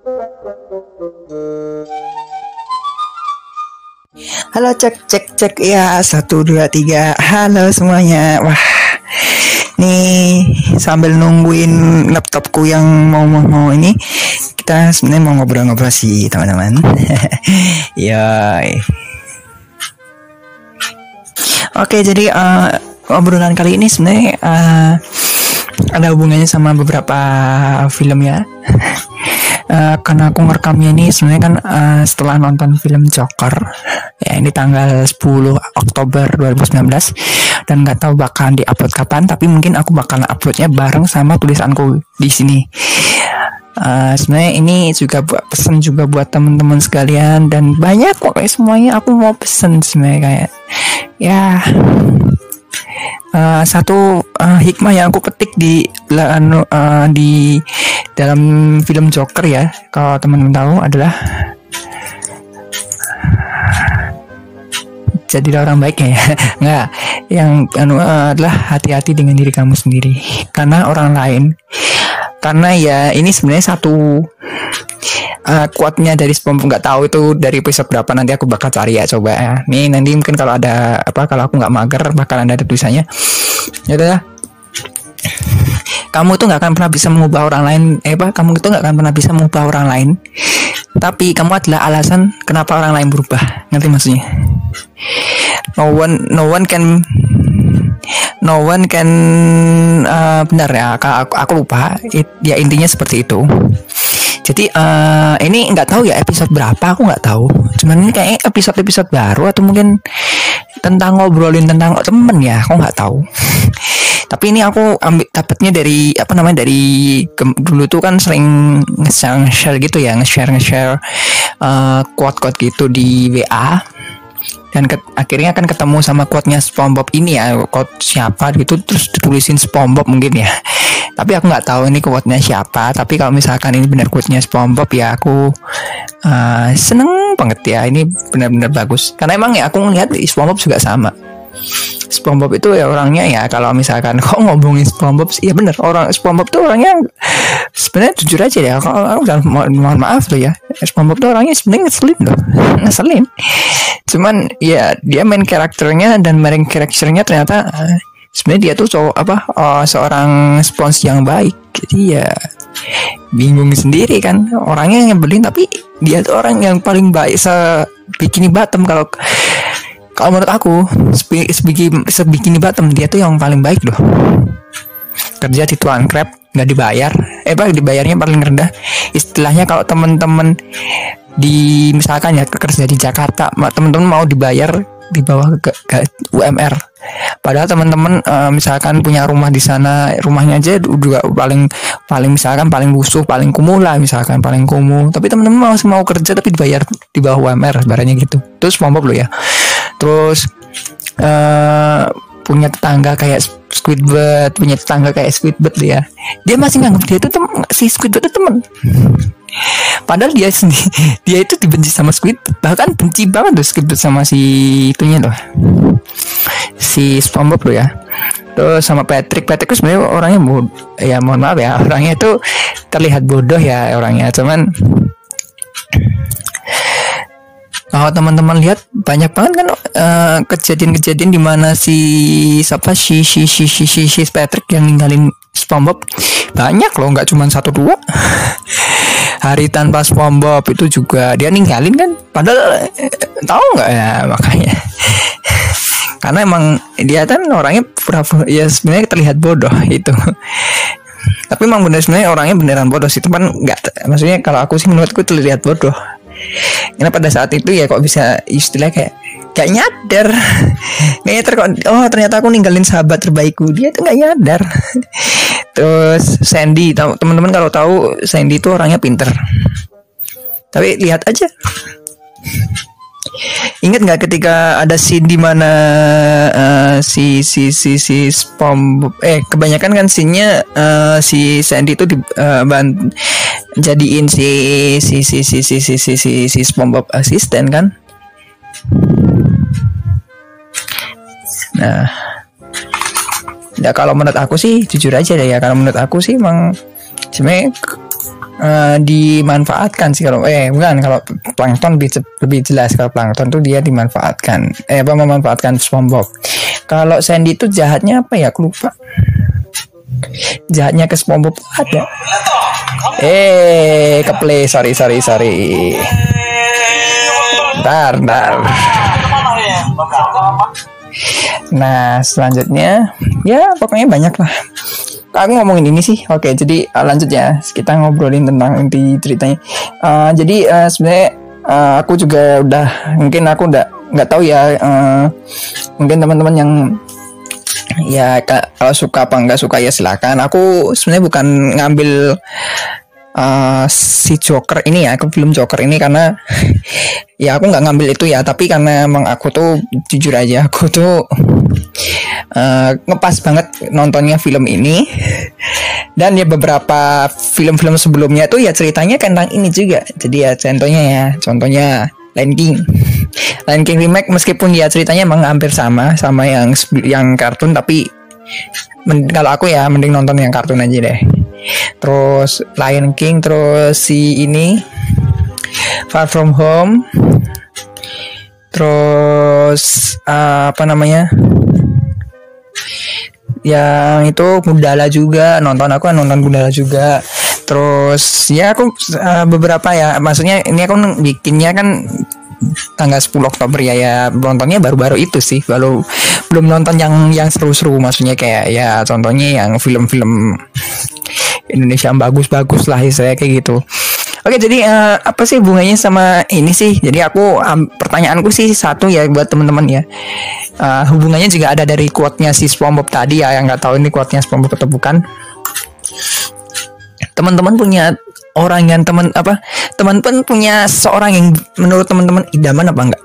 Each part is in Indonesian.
Halo cek cek cek ya. Satu dua tiga. Halo semuanya. Wah nih sambil nungguin laptopku yang mau mau, mau ini kita sebenarnya mau ngobrol-ngobrol sih teman-teman. Ya oke jadi uh, obrolan kali ini sebenarnya uh, ada hubungannya sama beberapa film ya uh, karena aku ngerekamnya ini sebenarnya kan uh, setelah nonton film Joker ya ini tanggal 10 Oktober 2019 dan nggak tahu bakalan diupload kapan tapi mungkin aku bakalan uploadnya bareng sama tulisanku di sini. Uh, sebenarnya ini juga buat pesan juga buat teman-teman sekalian dan banyak kok kayak semuanya aku mau pesen sebenarnya kayak ya uh, satu uh, hikmah yang aku petik di uh, di dalam film Joker ya kalau teman-teman tahu adalah jadilah orang baik ya. Nggak yang anu adalah hati-hati dengan diri kamu sendiri. Karena orang lain karena ya ini sebenarnya satu uh, quote-nya dari SpongeBob nggak tahu itu dari episode berapa nanti aku bakal cari ya coba ya. Nih nanti mungkin kalau ada apa kalau aku nggak mager bakal ada tulisannya. Ya udah. Kamu tuh nggak akan pernah bisa mengubah orang lain eh apa kamu itu nggak akan pernah bisa mengubah orang lain. Tapi kamu adalah alasan kenapa orang lain berubah. Ngerti maksudnya? No one no one can no one can uh, benar ya aku, aku lupa. It, ya intinya seperti itu. Jadi uh, ini nggak tahu ya episode berapa aku nggak tahu. Cuman ini kayak episode episode baru atau mungkin tentang ngobrolin tentang temen ya aku nggak tahu. Tapi ini aku ambil dapatnya dari apa namanya dari dulu tuh kan sering nge-share, nge-share gitu ya nge-share nge-share uh, quote-quote gitu di WA dan ke, akhirnya kan ketemu sama quote-nya SpongeBob ini ya quote siapa gitu terus ditulisin SpongeBob mungkin ya. Tapi aku nggak tahu ini quote-nya siapa tapi kalau misalkan ini benar quote-nya SpongeBob ya aku uh, seneng banget ya. Ini benar-benar bagus. Karena emang ya aku ngeliat SpongeBob juga sama SpongeBob itu ya orangnya ya kalau misalkan kok ngomongin SpongeBob ya bener orang SpongeBob tuh orangnya sebenarnya jujur aja ya kalau udah mohon, maaf loh ya SpongeBob tuh orangnya sebenarnya ngeselin loh ngeselin. Cuman ya dia main karakternya dan main karakternya ternyata sebenarnya dia tuh cowok apa oh, seorang spons yang baik. Jadi ya bingung sendiri kan orangnya yang nyebelin tapi dia tuh orang yang paling baik se bikini bottom kalau kalau menurut aku sebikini sebikini bottom dia tuh yang paling baik loh. Kerja di tuan crab nggak dibayar. Eh pak dibayarnya paling rendah. Istilahnya kalau temen-temen di misalkan ya kerja di Jakarta temen-temen mau dibayar di bawah ke, ke UMR padahal teman-teman uh, misalkan punya rumah di sana rumahnya aja juga paling paling misalkan paling lusuh paling kumuh lah misalkan paling kumuh. Tapi teman-teman mau mau kerja tapi dibayar di bawah UMR barangnya gitu. Terus mau lo ya terus uh, punya tetangga kayak Squidward punya tetangga kayak Squidward ya dia masih nganggap dia itu tem si Squidward itu teman padahal dia sendiri dia itu dibenci sama Squidward bahkan benci banget tuh Squidward sama si itunya loh. Si SpongeBob loh ya. Terus sama Patrick Patrick itu sebenarnya orangnya ya mohon maaf ya orangnya itu terlihat bodoh ya orangnya cuman kalau teman-teman lihat banyak banget kan uh, kejadian-kejadian di mana si siapa? Si si si si si, si Patrick yang ninggalin SpongeBob. Banyak loh nggak cuma satu dua. Hari tanpa SpongeBob itu juga dia ninggalin kan? Padahal eh, tahu nggak ya makanya. Karena emang dia kan orangnya pura ya sebenarnya terlihat bodoh itu. Tapi emang bener sebenarnya orangnya beneran bodoh sih. Teman nggak maksudnya kalau aku sih menurutku terlihat bodoh karena pada saat itu ya kok bisa istilah kayak gak nyadar. Nggak nyadar kok oh ternyata aku ninggalin sahabat terbaikku. Dia tuh nggak nyadar. Terus Sandy teman-teman kalau tahu Sandy itu orangnya pinter. Tapi lihat aja Ingat nggak ketika ada scene di mana uh, si si si si spom eh kebanyakan kan scene-nya uh, si Sandy itu di, uh, jadiin si si si si si si si si, si SpongeBob asisten kan? Nah, ya kalau menurut aku sih jujur aja deh ya kalau menurut aku sih emang sebenarnya uh, dimanfaatkan sih kalau eh bukan kalau plankton lebih lebih jelas. Kalau plankton tuh dia dimanfaatkan. Eh apa memanfaatkan SpongeBob. Kalau Sandy itu jahatnya apa ya? Aku lupa. Jahatnya ke SpongeBob ada. Eh ke play. Sorry sorry sorry. Ntar, ntar. Nah, selanjutnya. Ya pokoknya banyak lah. Aku ngomongin ini sih. Oke, jadi uh, lanjut ya. Kita ngobrolin tentang inti ceritanya. Uh, jadi uh, sebenarnya uh, aku juga udah mungkin aku udah nggak tahu ya. Uh, mungkin teman-teman yang ya kalau suka apa nggak suka ya silakan. Aku sebenarnya bukan ngambil uh, si Joker ini ya, aku film Joker ini karena ya aku nggak ngambil itu ya, tapi karena emang aku tuh jujur aja aku tuh uh, ngepas banget nontonnya film ini dan ya beberapa film-film sebelumnya tuh ya ceritanya tentang ini juga. Jadi ya contohnya ya, contohnya Lion King. Lion King remake meskipun ya ceritanya emang hampir sama sama yang yang kartun tapi kalau aku ya mending nonton yang kartun aja deh terus Lion King terus si ini Far From Home terus uh, apa namanya yang itu Gundala juga. Nonton aku nonton Gundala juga. Terus ya aku uh, beberapa ya. Maksudnya ini aku bikinnya kan tanggal 10 Oktober ya. Ya nontonnya baru-baru itu sih. Baru belum nonton yang yang seru-seru. Maksudnya kayak ya contohnya yang film-film Indonesia yang bagus-bagus lah saya kayak gitu Oke jadi uh, apa sih bunganya sama ini sih? Jadi aku um, pertanyaanku sih satu ya buat teman-teman ya. Uh, hubungannya juga ada dari quote-nya si SpongeBob tadi ya yang nggak tahu ini quote-nya SpongeBob atau bukan. Teman-teman punya orang yang teman apa? Teman pun punya seorang yang menurut teman-teman idaman apa enggak?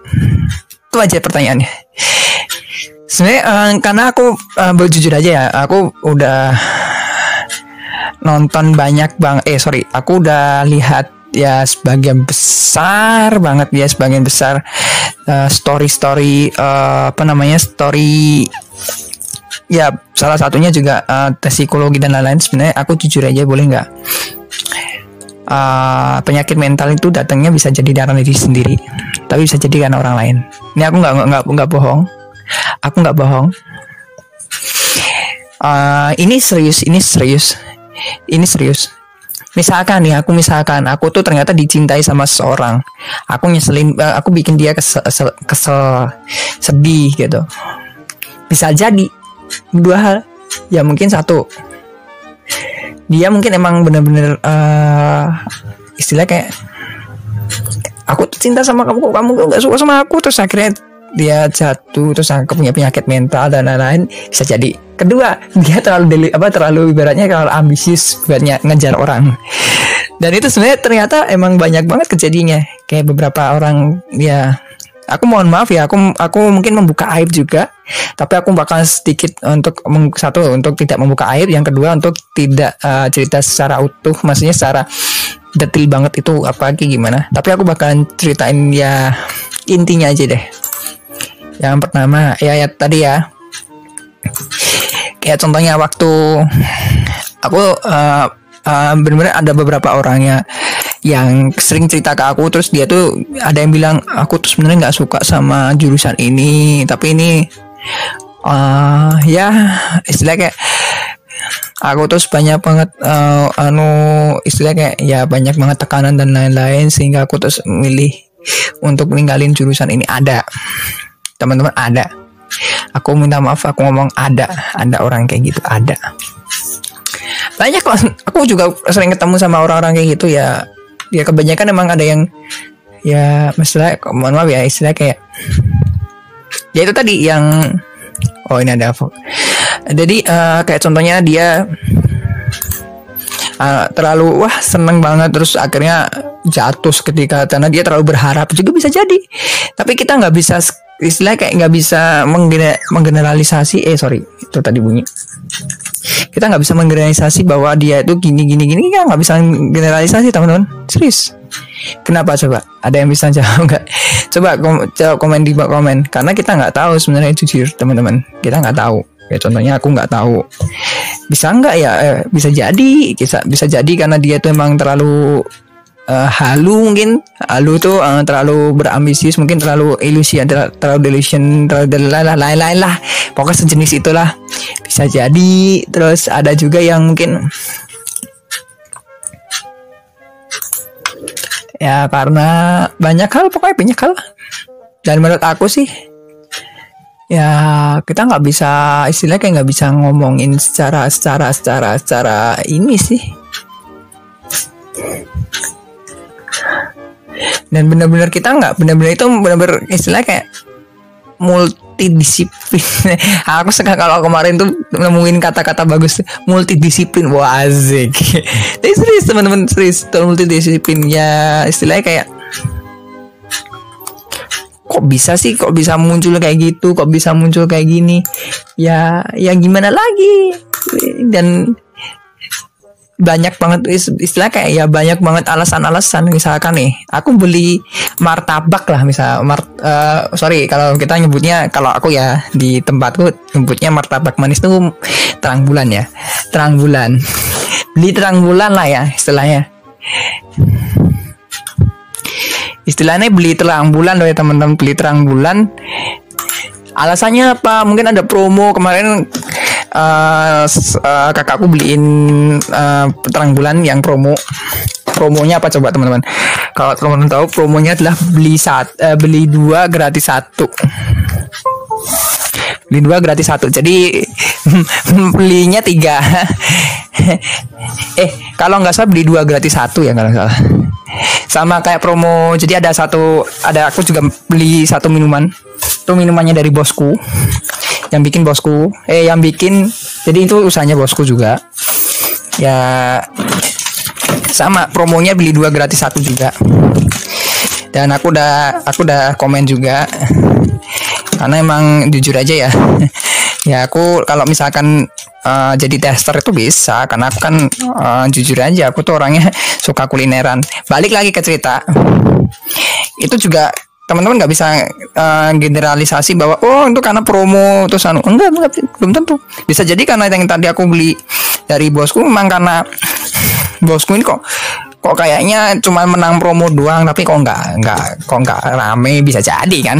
Itu aja pertanyaannya. Sebenarnya uh, karena aku uh, jujur aja ya, aku udah nonton banyak bang eh sorry aku udah lihat ya sebagian besar banget ya sebagian besar uh, story story uh, apa namanya story ya salah satunya juga uh, tes psikologi dan lain-lain. Sebenarnya aku jujur aja boleh nggak? Uh, penyakit mental itu datangnya bisa jadi darah diri sendiri tapi bisa jadi karena orang lain. Ini aku nggak nggak nggak bohong. Aku nggak bohong. Uh, ini serius ini serius ini serius. Misalkan nih aku misalkan aku tuh ternyata dicintai sama seseorang. Aku nyeselin eh, aku bikin dia kesel, kesel, kesel sedih gitu. Bisa jadi. Dua hal. Ya mungkin satu. Dia mungkin emang bener-bener uh, istilah kayak aku cinta sama kamu kok kamu nggak suka sama aku. Terus akhirnya dia jatuh terus aku punya penyakit mental dan lain-lain bisa jadi kedua. Dia terlalu deli, apa terlalu ibaratnya kalau ambisius buatnya ngejar orang. Dan itu sebenarnya ternyata emang banyak banget kejadiannya. Kayak beberapa orang ya aku mohon maaf ya aku aku mungkin membuka aib juga tapi aku bakal sedikit untuk satu untuk tidak membuka aib yang kedua untuk tidak uh, cerita secara utuh maksudnya secara detail banget itu apa kayak gimana. Tapi aku bakalan ceritain ya intinya aja deh yang pertama ya ya tadi ya. Kayak contohnya waktu aku uh, uh, benar-benar ada beberapa orangnya yang sering cerita ke aku terus dia tuh ada yang bilang aku tuh sebenarnya nggak suka sama jurusan ini tapi ini uh, ya istilah kayak aku tuh banyak banget uh, anu istilah kayak ya banyak banget tekanan dan lain-lain sehingga aku terus milih untuk ninggalin jurusan ini ada teman-teman ada. Aku minta maaf aku ngomong ada. Ada orang kayak gitu ada. Banyak kok aku juga sering ketemu sama orang-orang kayak gitu ya. Ya kebanyakan emang ada yang ya masalah mohon maaf ya istilah kayak ya itu tadi yang oh ini ada jadi uh, kayak contohnya dia uh, terlalu wah seneng banget terus akhirnya jatuh ketika karena dia terlalu berharap juga bisa jadi. Tapi kita nggak bisa istilah kayak nggak bisa menggeneralisasi eh sorry itu tadi bunyi. Kita nggak bisa menggeneralisasi bahwa dia itu gini gini gini kan nggak bisa generalisasi teman-teman. Serius. Kenapa? Coba ada yang bisa jawab nggak? Coba kom coba komen di bawah komen. Karena kita nggak tahu sebenarnya jujur teman-teman. Kita nggak tahu. Ya contohnya aku nggak tahu. Bisa enggak ya? Eh, bisa jadi bisa bisa jadi karena dia tuh emang terlalu uh, halu mungkin. Halu tuh uh, terlalu berambisius mungkin terlalu ilusi terlalu, terlalu delusion terlalu lain-lain lah. Pokoknya sejenis itulah. Bisa jadi. Terus ada juga yang mungkin ya karena banyak hal pokoknya banyak hal. Dan menurut aku sih ya kita nggak bisa istilahnya kayak nggak bisa ngomongin secara secara secara secara ini sih dan benar-benar kita nggak benar-benar itu benar-benar istilahnya kayak multidisiplin. aku suka kalau kemarin tuh nemuin kata-kata bagus multidisiplin. Wah asik. Tapi serius teman-teman serius multidisiplin ya istilahnya kayak kok bisa sih kok bisa muncul kayak gitu kok bisa muncul kayak gini ya ya gimana lagi dan banyak banget istilah kayak ya banyak banget alasan-alasan. Misalkan nih aku beli martabak lah misal mart uh, sorry kalau kita nyebutnya kalau aku ya di tempatku nyebutnya martabak manis tuh terang bulan ya. Terang bulan. Beli terang bulan lah ya istilahnya. Istilahnya beli terang bulan loh ya teman-teman. Beli terang bulan. Alasannya apa? Mungkin ada promo kemarin uh, uh, kakakku beliin uh, terang bulan yang promo. Promonya apa coba teman-teman? Kalau teman-teman tahu promonya adalah beli saat uh, beli dua gratis satu. Beli dua gratis satu. Jadi belinya tiga. Eh kalau nggak salah beli dua gratis satu ya kalau nggak salah. Sama kayak promo jadi ada satu ada aku juga beli satu minuman. Itu minumannya dari bosku yang bikin bosku. Eh yang bikin jadi itu usahanya bosku juga. Ya sama promonya beli dua gratis satu juga. Dan aku udah aku udah komen juga. Karena emang jujur aja ya. Ya aku kalau misalkan uh, jadi tester itu bisa karena aku kan uh, jujur aja aku tuh orangnya suka kulineran. Balik lagi ke cerita. Itu juga teman-teman nggak bisa uh, generalisasi bahwa oh itu karena promo terus anu. Enggak, enggak belum tentu. Bisa jadi karena yang tadi aku beli dari bosku memang karena bosku ini kok kok kayaknya cuma menang promo doang tapi kok nggak nggak kok nggak rame bisa jadi kan.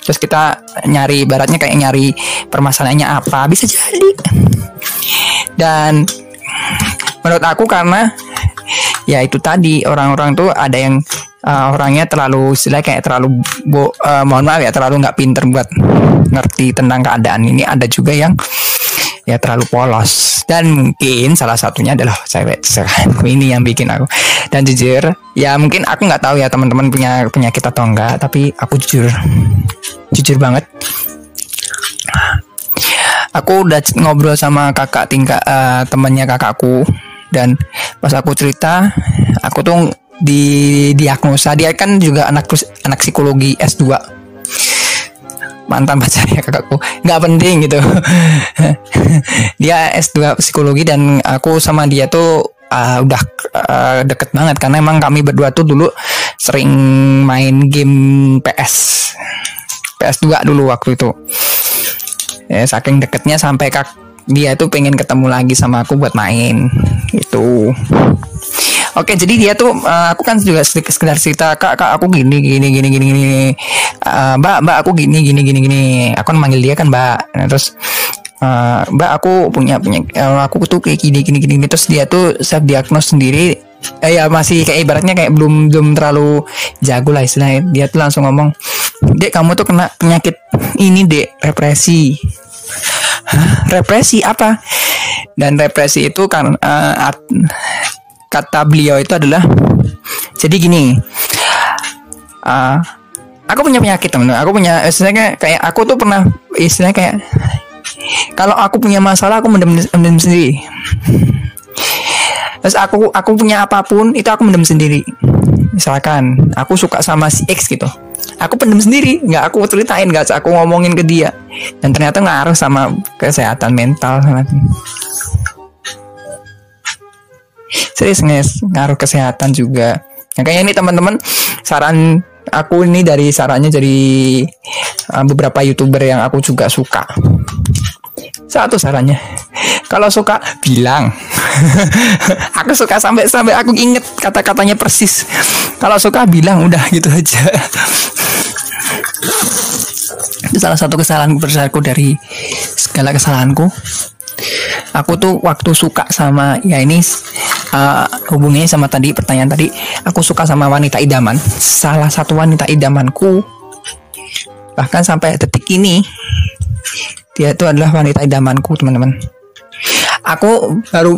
Terus kita nyari baratnya kayak nyari permasalahannya apa bisa jadi. Dan menurut aku karena ya itu tadi. Orang-orang tuh ada yang uh, orangnya terlalu istilah kayak terlalu bo, uh, mohon maaf ya terlalu nggak pinter buat ngerti tentang keadaan ini. Ada juga yang ya terlalu polos. Dan mungkin salah satunya adalah cewek ini yang bikin aku. Dan jujur ya mungkin aku nggak tahu ya teman-teman punya penyakit atau enggak tapi aku jujur jujur banget. Aku udah ngobrol sama kakak tingkat uh, temannya kakakku dan pas aku cerita aku tuh di diagnosa dia kan juga anak anak psikologi S2 mantan pacarnya kakakku. Nggak penting gitu. Dia S2 psikologi dan aku sama dia tuh uh, udah uh, deket banget. Karena emang kami berdua tuh dulu sering main game PS PS2 dulu waktu itu. Ya, saking deketnya sampai kak dia tuh pengen ketemu lagi sama aku buat main itu Oke, jadi dia tuh uh, aku kan juga sekedar cerita kak kak aku gini gini gini gini gini uh, mbak mbak aku gini gini gini gini aku kan manggil dia kan mbak. Nah, terus uh, mbak aku punya punya uh, aku tuh kayak gini gini gini terus dia tuh self diagnose sendiri eh, ya masih kayak ibaratnya kayak belum belum terlalu jago lah istilahnya. Dia tuh langsung ngomong dek kamu tuh kena penyakit ini dek represi Represi? Apa? Dan represi itu kan uh, kata beliau itu adalah jadi gini uh, aku punya penyakit teman aku punya istilahnya kayak aku tuh pernah istilahnya kayak kalau aku punya masalah aku mendem, mendem sendiri. Terus aku aku punya apa pun itu aku mendem sendiri. Misalkan aku suka sama si X gitu aku pendem sendiri nggak aku ceritain nggak aku ngomongin ke dia dan ternyata ngaruh sama kesehatan mental serius guys ngaruh kesehatan juga nah, kayaknya ini teman-teman saran aku ini dari sarannya dari uh, beberapa youtuber yang aku juga suka Satu sarannya, kalau suka bilang. aku suka sampai sampai aku inget kata-katanya persis. Kalau suka bilang udah gitu aja. Itu salah satu kesalahan besarku dari segala kesalahanku. Aku tuh waktu suka sama ya ini uh, hubungannya sama tadi pertanyaan tadi. Aku suka sama wanita idaman. Salah satu wanita idamanku bahkan sampai detik ini dia itu adalah wanita idamanku teman-teman aku baru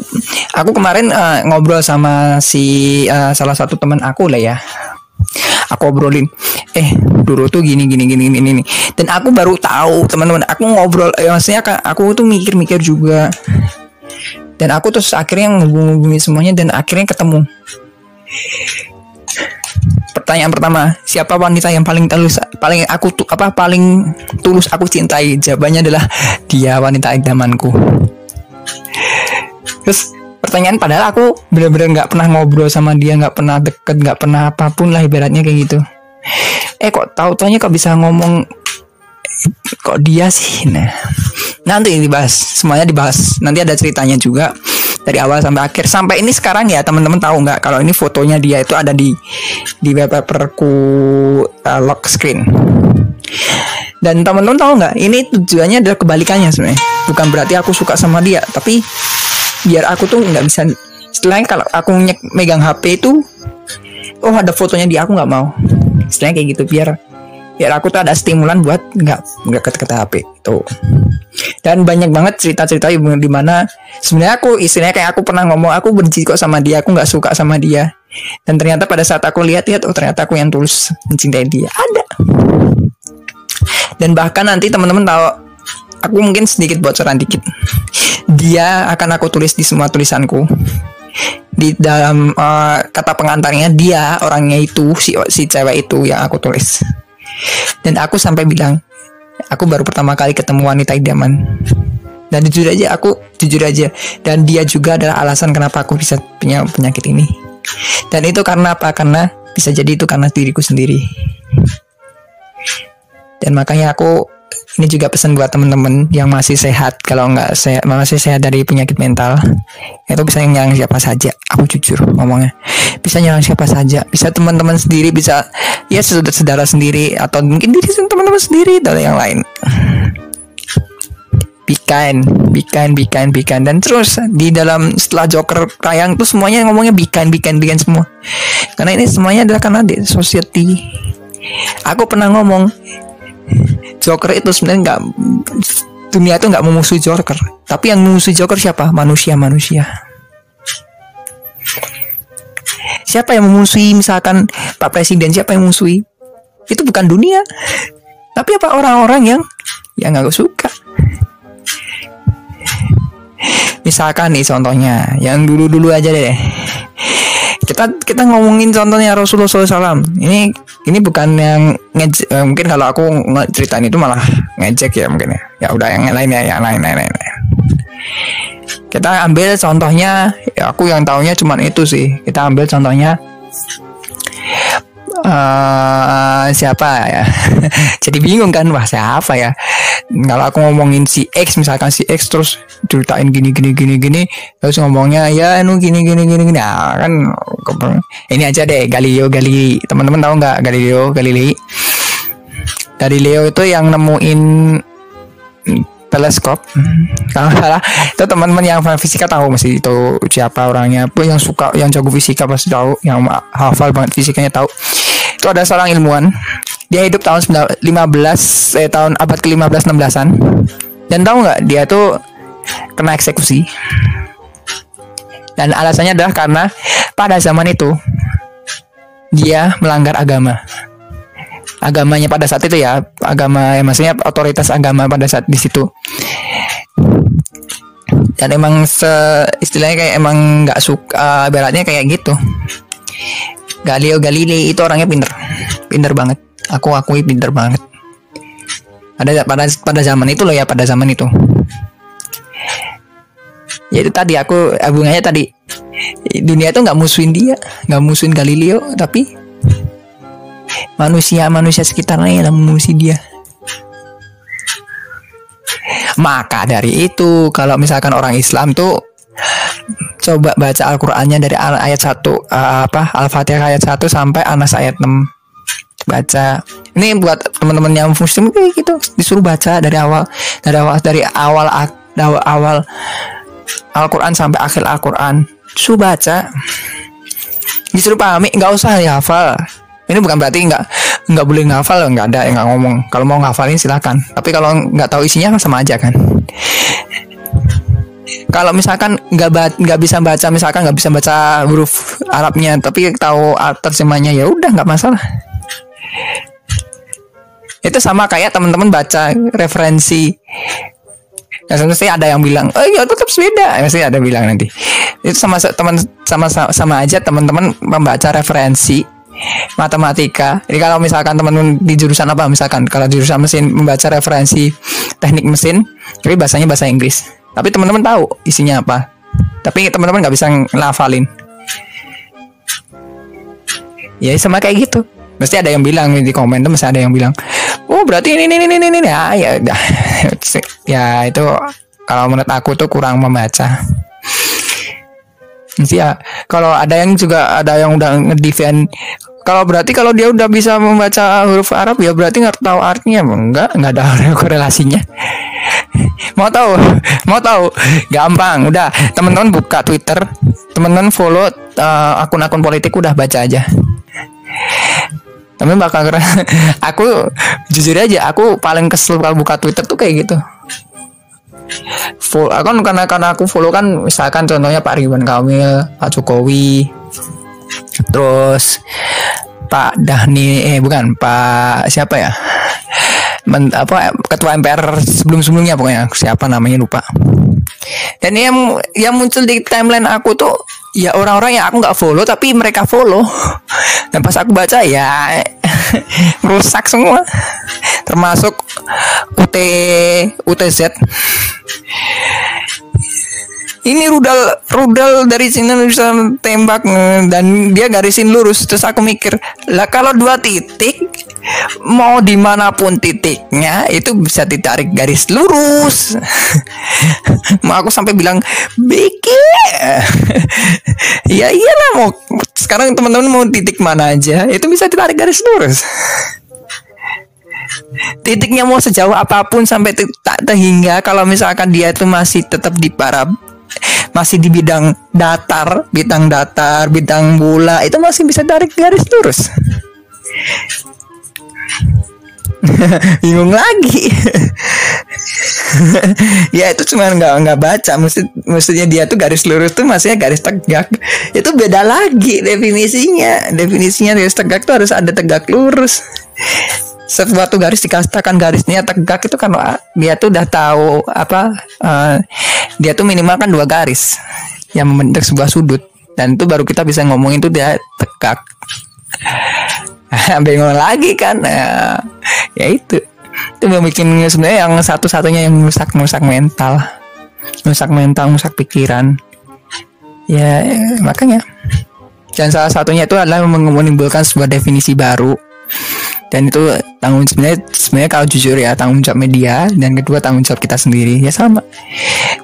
aku kemarin uh, ngobrol sama si uh, salah satu teman aku lah ya aku obrolin eh dulu tuh gini gini gini gini nih dan aku baru tahu teman-teman aku ngobrol eh, maksudnya aku tuh mikir-mikir juga. Dan aku terus akhirnya ngubung-ngubungin semuanya dan akhirnya ketemu. Pertanyaan pertama siapa wanita yang paling tulus paling aku tuh apa paling tulus aku cintai? Jawabannya adalah dia wanita idamanku. Terus pertanyaan padahal aku bener-bener nggak pernah ngobrol sama dia nggak pernah deket nggak pernah apa pun lah ibaratnya kayak gitu. Eh kok tahu taunya kok bisa ngomong kok dia sih? Nah nanti dibahas semuanya dibahas. Nanti ada ceritanya juga dari awal sampai akhir. Sampai ini sekarang ya teman-teman tahu nggak kalau ini fotonya dia itu ada di di wallpaperku uh, lock screen. Dan teman-teman tahu nggak ini tujuannya adalah kebalikannya sebenarnya. Bukan berarti aku suka sama dia tapi biar aku tuh nggak bisa selain kalau aku megang HP itu oh ada fotonya di aku nggak mau. Istilahnya kayak gitu biar biar aku tuh ada stimulan buat nggak nggak ke HP itu dan banyak banget cerita-cerita di mana sebenarnya aku istilahnya kayak aku pernah ngomong aku benci kok sama dia aku nggak suka sama dia. Dan ternyata pada saat aku lihat-lihat oh ternyata aku yang tulus mencintai dia. Ada. Dan bahkan nanti teman-teman tahu aku mungkin sedikit bocoran dikit. Dia akan aku tulis di semua tulisanku. Di dalam uh, kata pengantarnya dia orangnya itu si si cewek itu yang aku tulis. Dan aku sampai bilang, aku baru pertama kali ketemu wanita idaman. Dan jujur aja aku jujur aja dan dia juga adalah alasan kenapa aku bisa punya penyakit ini. Dan itu karena apa? Karena bisa jadi itu karena diriku sendiri. Dan makanya aku ini juga pesan buat temen-temen yang masih sehat kalau nggak sehat masih sehat dari penyakit mental itu bisa nyerang siapa saja aku jujur ngomongnya bisa nyerang siapa saja bisa teman-teman sendiri bisa ya saudara-saudara sendiri atau mungkin diri teman-teman sendiri dan yang lain be kind, be kind. Dan terus di dalam setelah Joker tayang tuh semuanya ngomongnya kind, be kind semua. Karena ini semuanya adalah karena di society. Aku pernah ngomong Joker itu sebenarnya nggak dunia itu nggak memusuhi Joker, tapi yang memusuhi Joker siapa? Manusia manusia. Siapa yang memusuhi misalkan Pak Presiden? Siapa yang memusuhi? Itu bukan dunia, tapi apa orang-orang yang yang nggak suka. Misalkan nih contohnya, yang dulu-dulu aja deh kita kita ngomongin contohnya Rasulullah SAW ini ini bukan yang ngejek eh, mungkin kalau aku ceritain itu malah ngejek ya mungkin ya. Ya udah yang lain ya yang lain lain lain, kita ambil contohnya ya aku yang tahunya cuma itu sih. Kita ambil contohnya uh, siapa ya? Jadi bingung kan wah siapa ya? Kalau aku ngomongin si X misalkan si X terus ceritain gini gini gini gini terus ngomongnya ya nu gini gini gini gini. Nah, kan ini aja deh Galileo Galilei. Teman-teman tahu nggak Galileo Galilei? Galileo itu yang nemuin teleskop. Kalau salah itu teman-teman yang fisika tahu masih itu siapa orangnya pun yang suka yang jago fisika pasti tahu. Yang hafal banget fisikanya tahu itu ada seorang ilmuwan? Dia hidup tahun 15 eh tahun abad ke-15 16-an dan tahu nggak dia tuh kena eksekusi. Dan alasannya adalah karena pada zaman itu dia melanggar agama. Agamanya pada saat itu ya agama ya maksudnya otoritas agama pada saat di situ. Dan emang se istilahnya kayak emang nggak suka beratnya kayak gitu Galileo Galilei itu orangnya pinter. Pinter banget. Aku akui pinter banget. Pada pada pada zaman itu loh ya pada zaman itu. Ya itu tadi aku hubungannya tadi. Dunia itu nggak musuhin dia nggak musuhin Galileo tapi manusia manusia sekitarnya yang musuhin dia. Maka dari itu kalau misalkan orang Islam tuh coba baca Al-Qur'annya dari ayat 1 uh, eh, apa Al-Fatihah ayat 1 sampai Anas ayat 6 baca. Ini buat teman-teman yang muslim kayak gitu. Disuruh baca dari awal dari awal dari awal awal, awal Al-Quran sampai akhir Al-Quran. Disuruh baca. Disuruh pahami nggak usah hafal ini bukan berarti nggak nggak boleh ngafal nggak ada yang nggak ngomong. Kalau mau ngafalin silakan. Tapi kalau nggak tahu isinya sama aja kan kalau misalkan nggak nggak bisa baca misalkan nggak bisa baca huruf Arabnya tapi tahu terjemahnya ya udah nggak masalah itu sama kayak teman-teman baca referensi Ya, mesti ada yang bilang, oh ya tetap beda. Mesti ada bilang nanti. Itu sama teman sama sama aja teman-teman membaca referensi matematika. Jadi kalau misalkan teman-teman di jurusan apa, misalkan kalau jurusan mesin membaca referensi teknik mesin, tapi bahasanya bahasa Inggris. Tapi teman-teman tahu isinya apa. Tapi teman-teman nggak bisa ngelafalin. Ya sama kayak gitu. Mesti ada yang bilang di komen tuh mesti ada yang bilang, oh berarti ini ini ini ini, ini. ya ya ya itu kalau menurut aku tuh kurang membaca sih ya kalau ada yang juga ada yang udah ngedefend kalau berarti kalau dia udah bisa membaca huruf Arab ya berarti nggak tahu artinya enggak nggak ada korelasinya. Mau tahu? Mau tahu? Gampang udah. Teman-teman buka Twitter. Teman-teman follow uh, akun-akun politik udah baca aja. Tapi bakal keren. Aku jujur aja aku paling kesel kalau buka Twitter tuh kayak gitu. Follow kan karena karena aku follow kan misalkan contohnya Pak Ridwan Kamil Pak Jokowi terus Pak Dahni eh bukan Pak siapa ya? Men, apa ketua MPR sebelum sebelumnya pokoknya. Siapa namanya lupa. Dan yang yang muncul di timeline aku tuh ya orang-orang yang aku nggak follow tapi mereka follow. Dan pas aku baca ya rusak semua. Termasuk UT UTZ ini rudal rudal dari sini bisa tembak dan dia garisin lurus. Terus aku mikir lah kalau dua titik mau di mana pun titiknya itu bisa ditarik garis lurus. Mau aku sampai bilang Biki ya iyalah mau sekarang teman-teman mau titik mana aja itu bisa ditarik garis lurus. Titiknya mau sejauh apa pun sampai tak terhingga kalau misalkan dia itu masih tetap di para masih di bidang datar, bidang datar, bidang bola itu masih bisa tarik garis lurus. bingung lagi. Ya itu cuma nggak nggak baca. Maksud maksudnya dia tuh garis lurus tuh maksudnya garis tegak. Itu beda lagi definisinya. Definisinya garis tegak tuh harus ada tegak lurus. Sesuatu garis dikatakan garisnya tegak itu kan dia tuh udah tahu apa uh, dia tuh minimal kan dua garis yang membentuk sebuah sudut. Dan itu baru kita bisa ngomongin tuh dia tegak bingung lagi kan. Ya, ya itu. Itu bikin sebenarnya yang satu-satunya yang merusak merusak mental. Merusak mental merusak pikiran. Ya makanya. Dan salah satunya itu adalah menimbulkan sebuah definisi baru. Dan itu tanggung sebenarnya sebenarnya kalau jujur ya tanggung jawab media. Dan kedua tanggung jawab kita sendiri. Ya sama.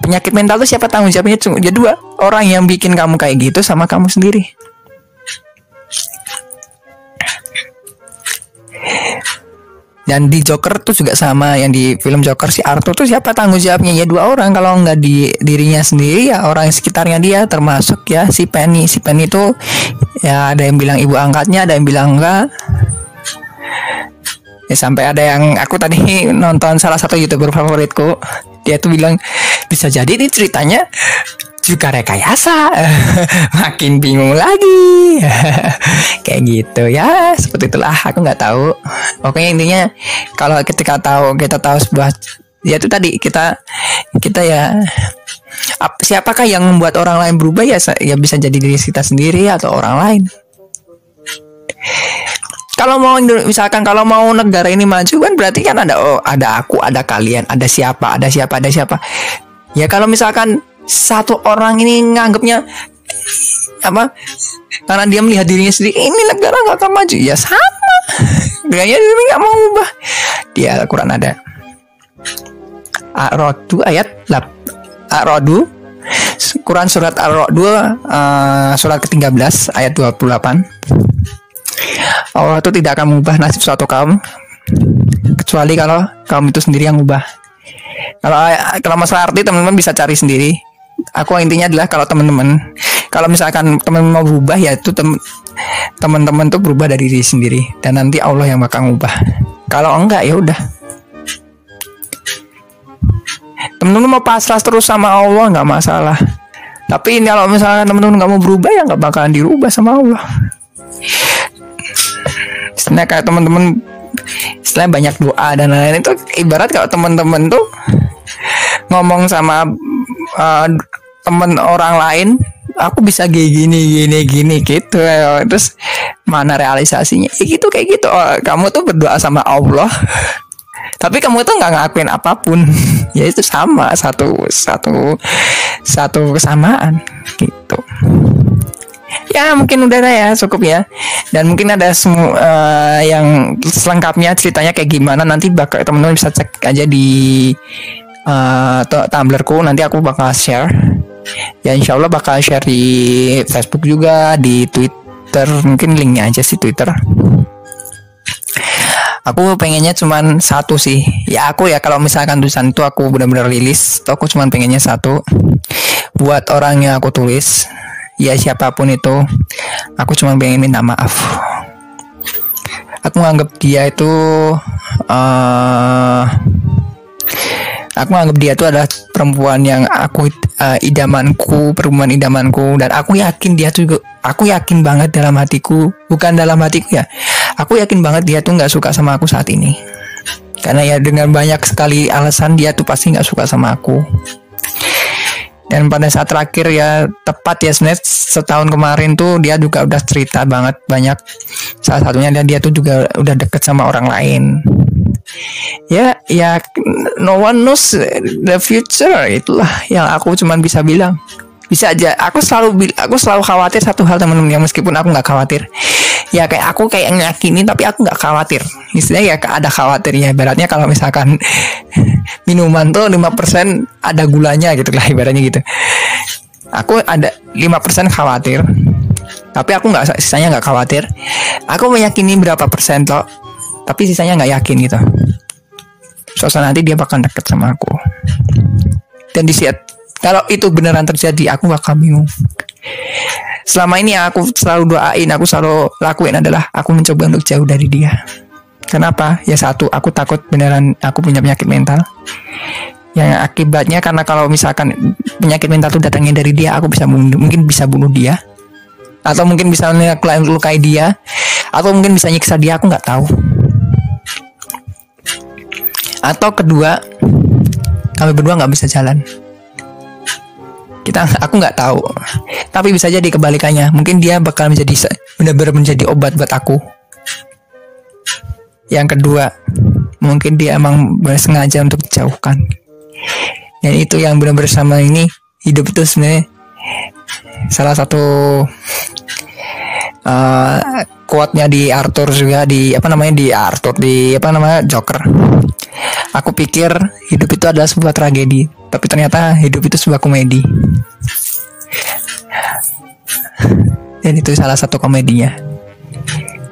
Penyakit mental itu siapa? Tanggung jawabnya cuma ya dua. Orang yang bikin kamu kayak gitu sama kamu sendiri dan di Joker tuh juga sama yang di film Joker si Arthur tuh siapa tanggung jawabnya? Ya dua orang. Kalau nggak di dirinya sendiri ya orang sekitarnya dia termasuk ya si Penny. Si Penny itu ya ada yang bilang ibu angkatnya ada yang bilang enggak ya sampai ada yang aku tadi nonton salah satu youtuber favoritku. Dia tuh bilang bisa jadi ini ceritanya juga rekayasa. Makin bingung lagi. Kayak gitu ya seperti itulah. Aku nggak tahu. Pokoknya intinya kalau ketika tahu kita tahu sebuah ya itu tadi kita kita ya siapakah yang membuat orang lain berubah? Ya ya bisa jadi diri kita sendiri atau orang lain. Kalau mau misalkan kalau mau negara ini maju kan berarti kan ada oh ada aku ada kalian ada siapa ada siapa ada siapa. Ya kalau misalkan satu orang ini nganggapnya apa karena dia melihat dirinya sendiri ini negara nggak akan maju. Ya sama. Kayaknya dia nggak mau ubah. Dia Al-Quran ada. Ar-Ra'd ayat Ar-Ra'd Quran surat Ar-Ra'd uh, surat ke-13 ayat 28 Allah itu tidak akan mengubah nasib suatu kaum kecuali kalau kaum itu sendiri yang ubah. Kalau kalau masalah arti teman-teman bisa cari sendiri. Aku intinya adalah kalau teman-teman kalau misalkan teman mau berubah ya itu tem teman-teman tuh berubah dari diri sendiri dan nanti Allah yang bakal ngubah. Kalau enggak ya udah. Teman-teman mau pasrah terus sama Allah nggak masalah. Tapi ini kalau misalkan teman-teman nggak mau berubah ya nggak bakalan dirubah sama Allah. Sebenarnya kayak teman-teman setelah banyak doa dan lain-lain itu ibarat kalau teman-teman tuh ngomong sama uh, temen orang lain aku bisa kayak gini gini gini gitu. Terus mana realisasinya? Ya gitu kayak gitu. Oh, kamu tuh berdoa sama Allah tapi kamu tuh nggak ngakuin apa pun. Ya itu sama satu satu satu kesamaan gitu. Ya mungkin udah ya cukup ya. Dan mungkin ada semua uh, yang selengkapnya ceritanya kayak gimana nanti bakal teman-teman bisa cek aja di uh, Tumblrku nanti aku bakal share ya insya Allah bakal share di Facebook juga di Twitter. Mungkin linknya aja sih Twitter. Aku pengennya cuman satu sih. Ya aku ya kalau misalkan tulisan itu aku benar-benar rilis aku cuman pengennya satu. Buat orang yang aku tulis ya siapa pun itu aku cuma pengen minta maaf. Aku menganggap dia itu uh, aku menganggap dia itu adalah perempuan yang aku uh, idamanku perempuan idamanku. Dan aku yakin dia juga aku yakin banget dalam hatiku. Bukan dalam hatiku ya. Aku yakin banget dia tuh nggak suka sama aku saat ini. Karena ya dengan banyak sekali alasan dia tuh pasti nggak suka sama aku. Dan pada saat terakhir ya tepat ya sebenarnya setahun kemarin tuh dia juga udah cerita banget banyak. Salah satunya dia dia tuh juga udah deket sama orang lain ya ya no one knows the future itulah yang aku cuman bisa bilang. Bisa aja aku selalu aku selalu khawatir satu hal teman-teman yang meskipun aku nggak khawatir. Ya kayak aku kayak nyakini tapi aku nggak khawatir. Istilahnya ya ada khawatirnya. Ibaratnya kalau misalkan minuman tuh 5% ada gulanya gitu lah ibaratnya gitu. Aku ada 5% khawatir tapi aku nggak sisanya nggak khawatir. Aku meyakini berapa persen toh tapi sisanya nggak yakin gitu soalnya nanti dia bakal deket sama aku dan di saat kalau itu beneran terjadi, aku bakal bingung. Selama ini aku selalu doain, aku selalu lakuin adalah aku mencoba untuk jauh dari dia. Kenapa? Ya satu, aku takut beneran aku punya penyakit mental. Yang akibatnya karena kalau misalkan penyakit mental itu datangnya dari dia, aku bisa bunuh, mungkin bisa bunuh dia. Atau mungkin bisa melukai dia. Atau mungkin bisa nyiksa dia, aku nggak tahu. Atau kedua, kami berdua nggak bisa jalan. Kita aku nggak tahu. Tapi bisa jadi kebalikannya. Mungkin dia bakal menjadi benar-benar menjadi obat buat aku. Yang kedua mungkin dia emang sengaja untuk dijauhkan. Dan itu yang benar-benar sama ini hidup itu sebenarnya salah satu uh, quote-nya di Arthur juga di apa namanya di Arthur di apa namanya Joker aku pikir hidup itu adalah sebuah tragedi tapi ternyata hidup itu sebuah komedi. Dan itu salah satu komedinya.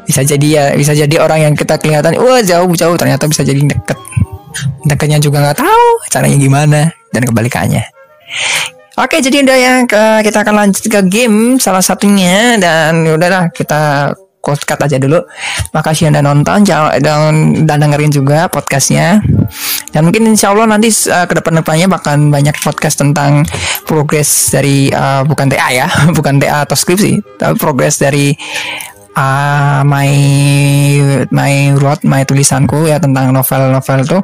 Bisa jadi ya bisa jadi orang yang kita kelihatan wah jauh jauh ternyata bisa jadi deket. Dekatnya juga nggak tahu caranya gimana dan kebalikannya. Oke jadi udah ya kita akan lanjut ke game salah satunya dan ya udahlah kita cut aja dulu. Makasih anda nonton, dan, dan dengerin juga podcastnya. Dan mungkin insya Allah nanti uh, ke depan-depannya bakal banyak podcast tentang progres dari uh, bukan TA ya, bukan TA atau skripsi, tapi progres dari uh, my my road, my tulisanku ya tentang novel-novel tuh.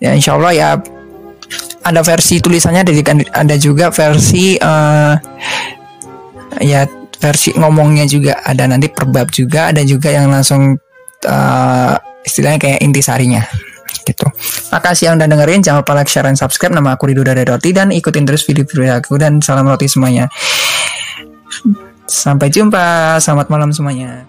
Ya insya Allah ya ada versi tulisannya ada ada juga versi uh, ya versi ngomongnya juga ada nanti perbab juga ada juga yang langsung uh, istilahnya kayak intisarinya gitu. Makasih yang udah dengerin, jangan lupa like, share, dan subscribe. Nama aku Rido dari Roti dan ikutin terus video-video aku dan salam roti semuanya. Sampai jumpa, selamat malam semuanya.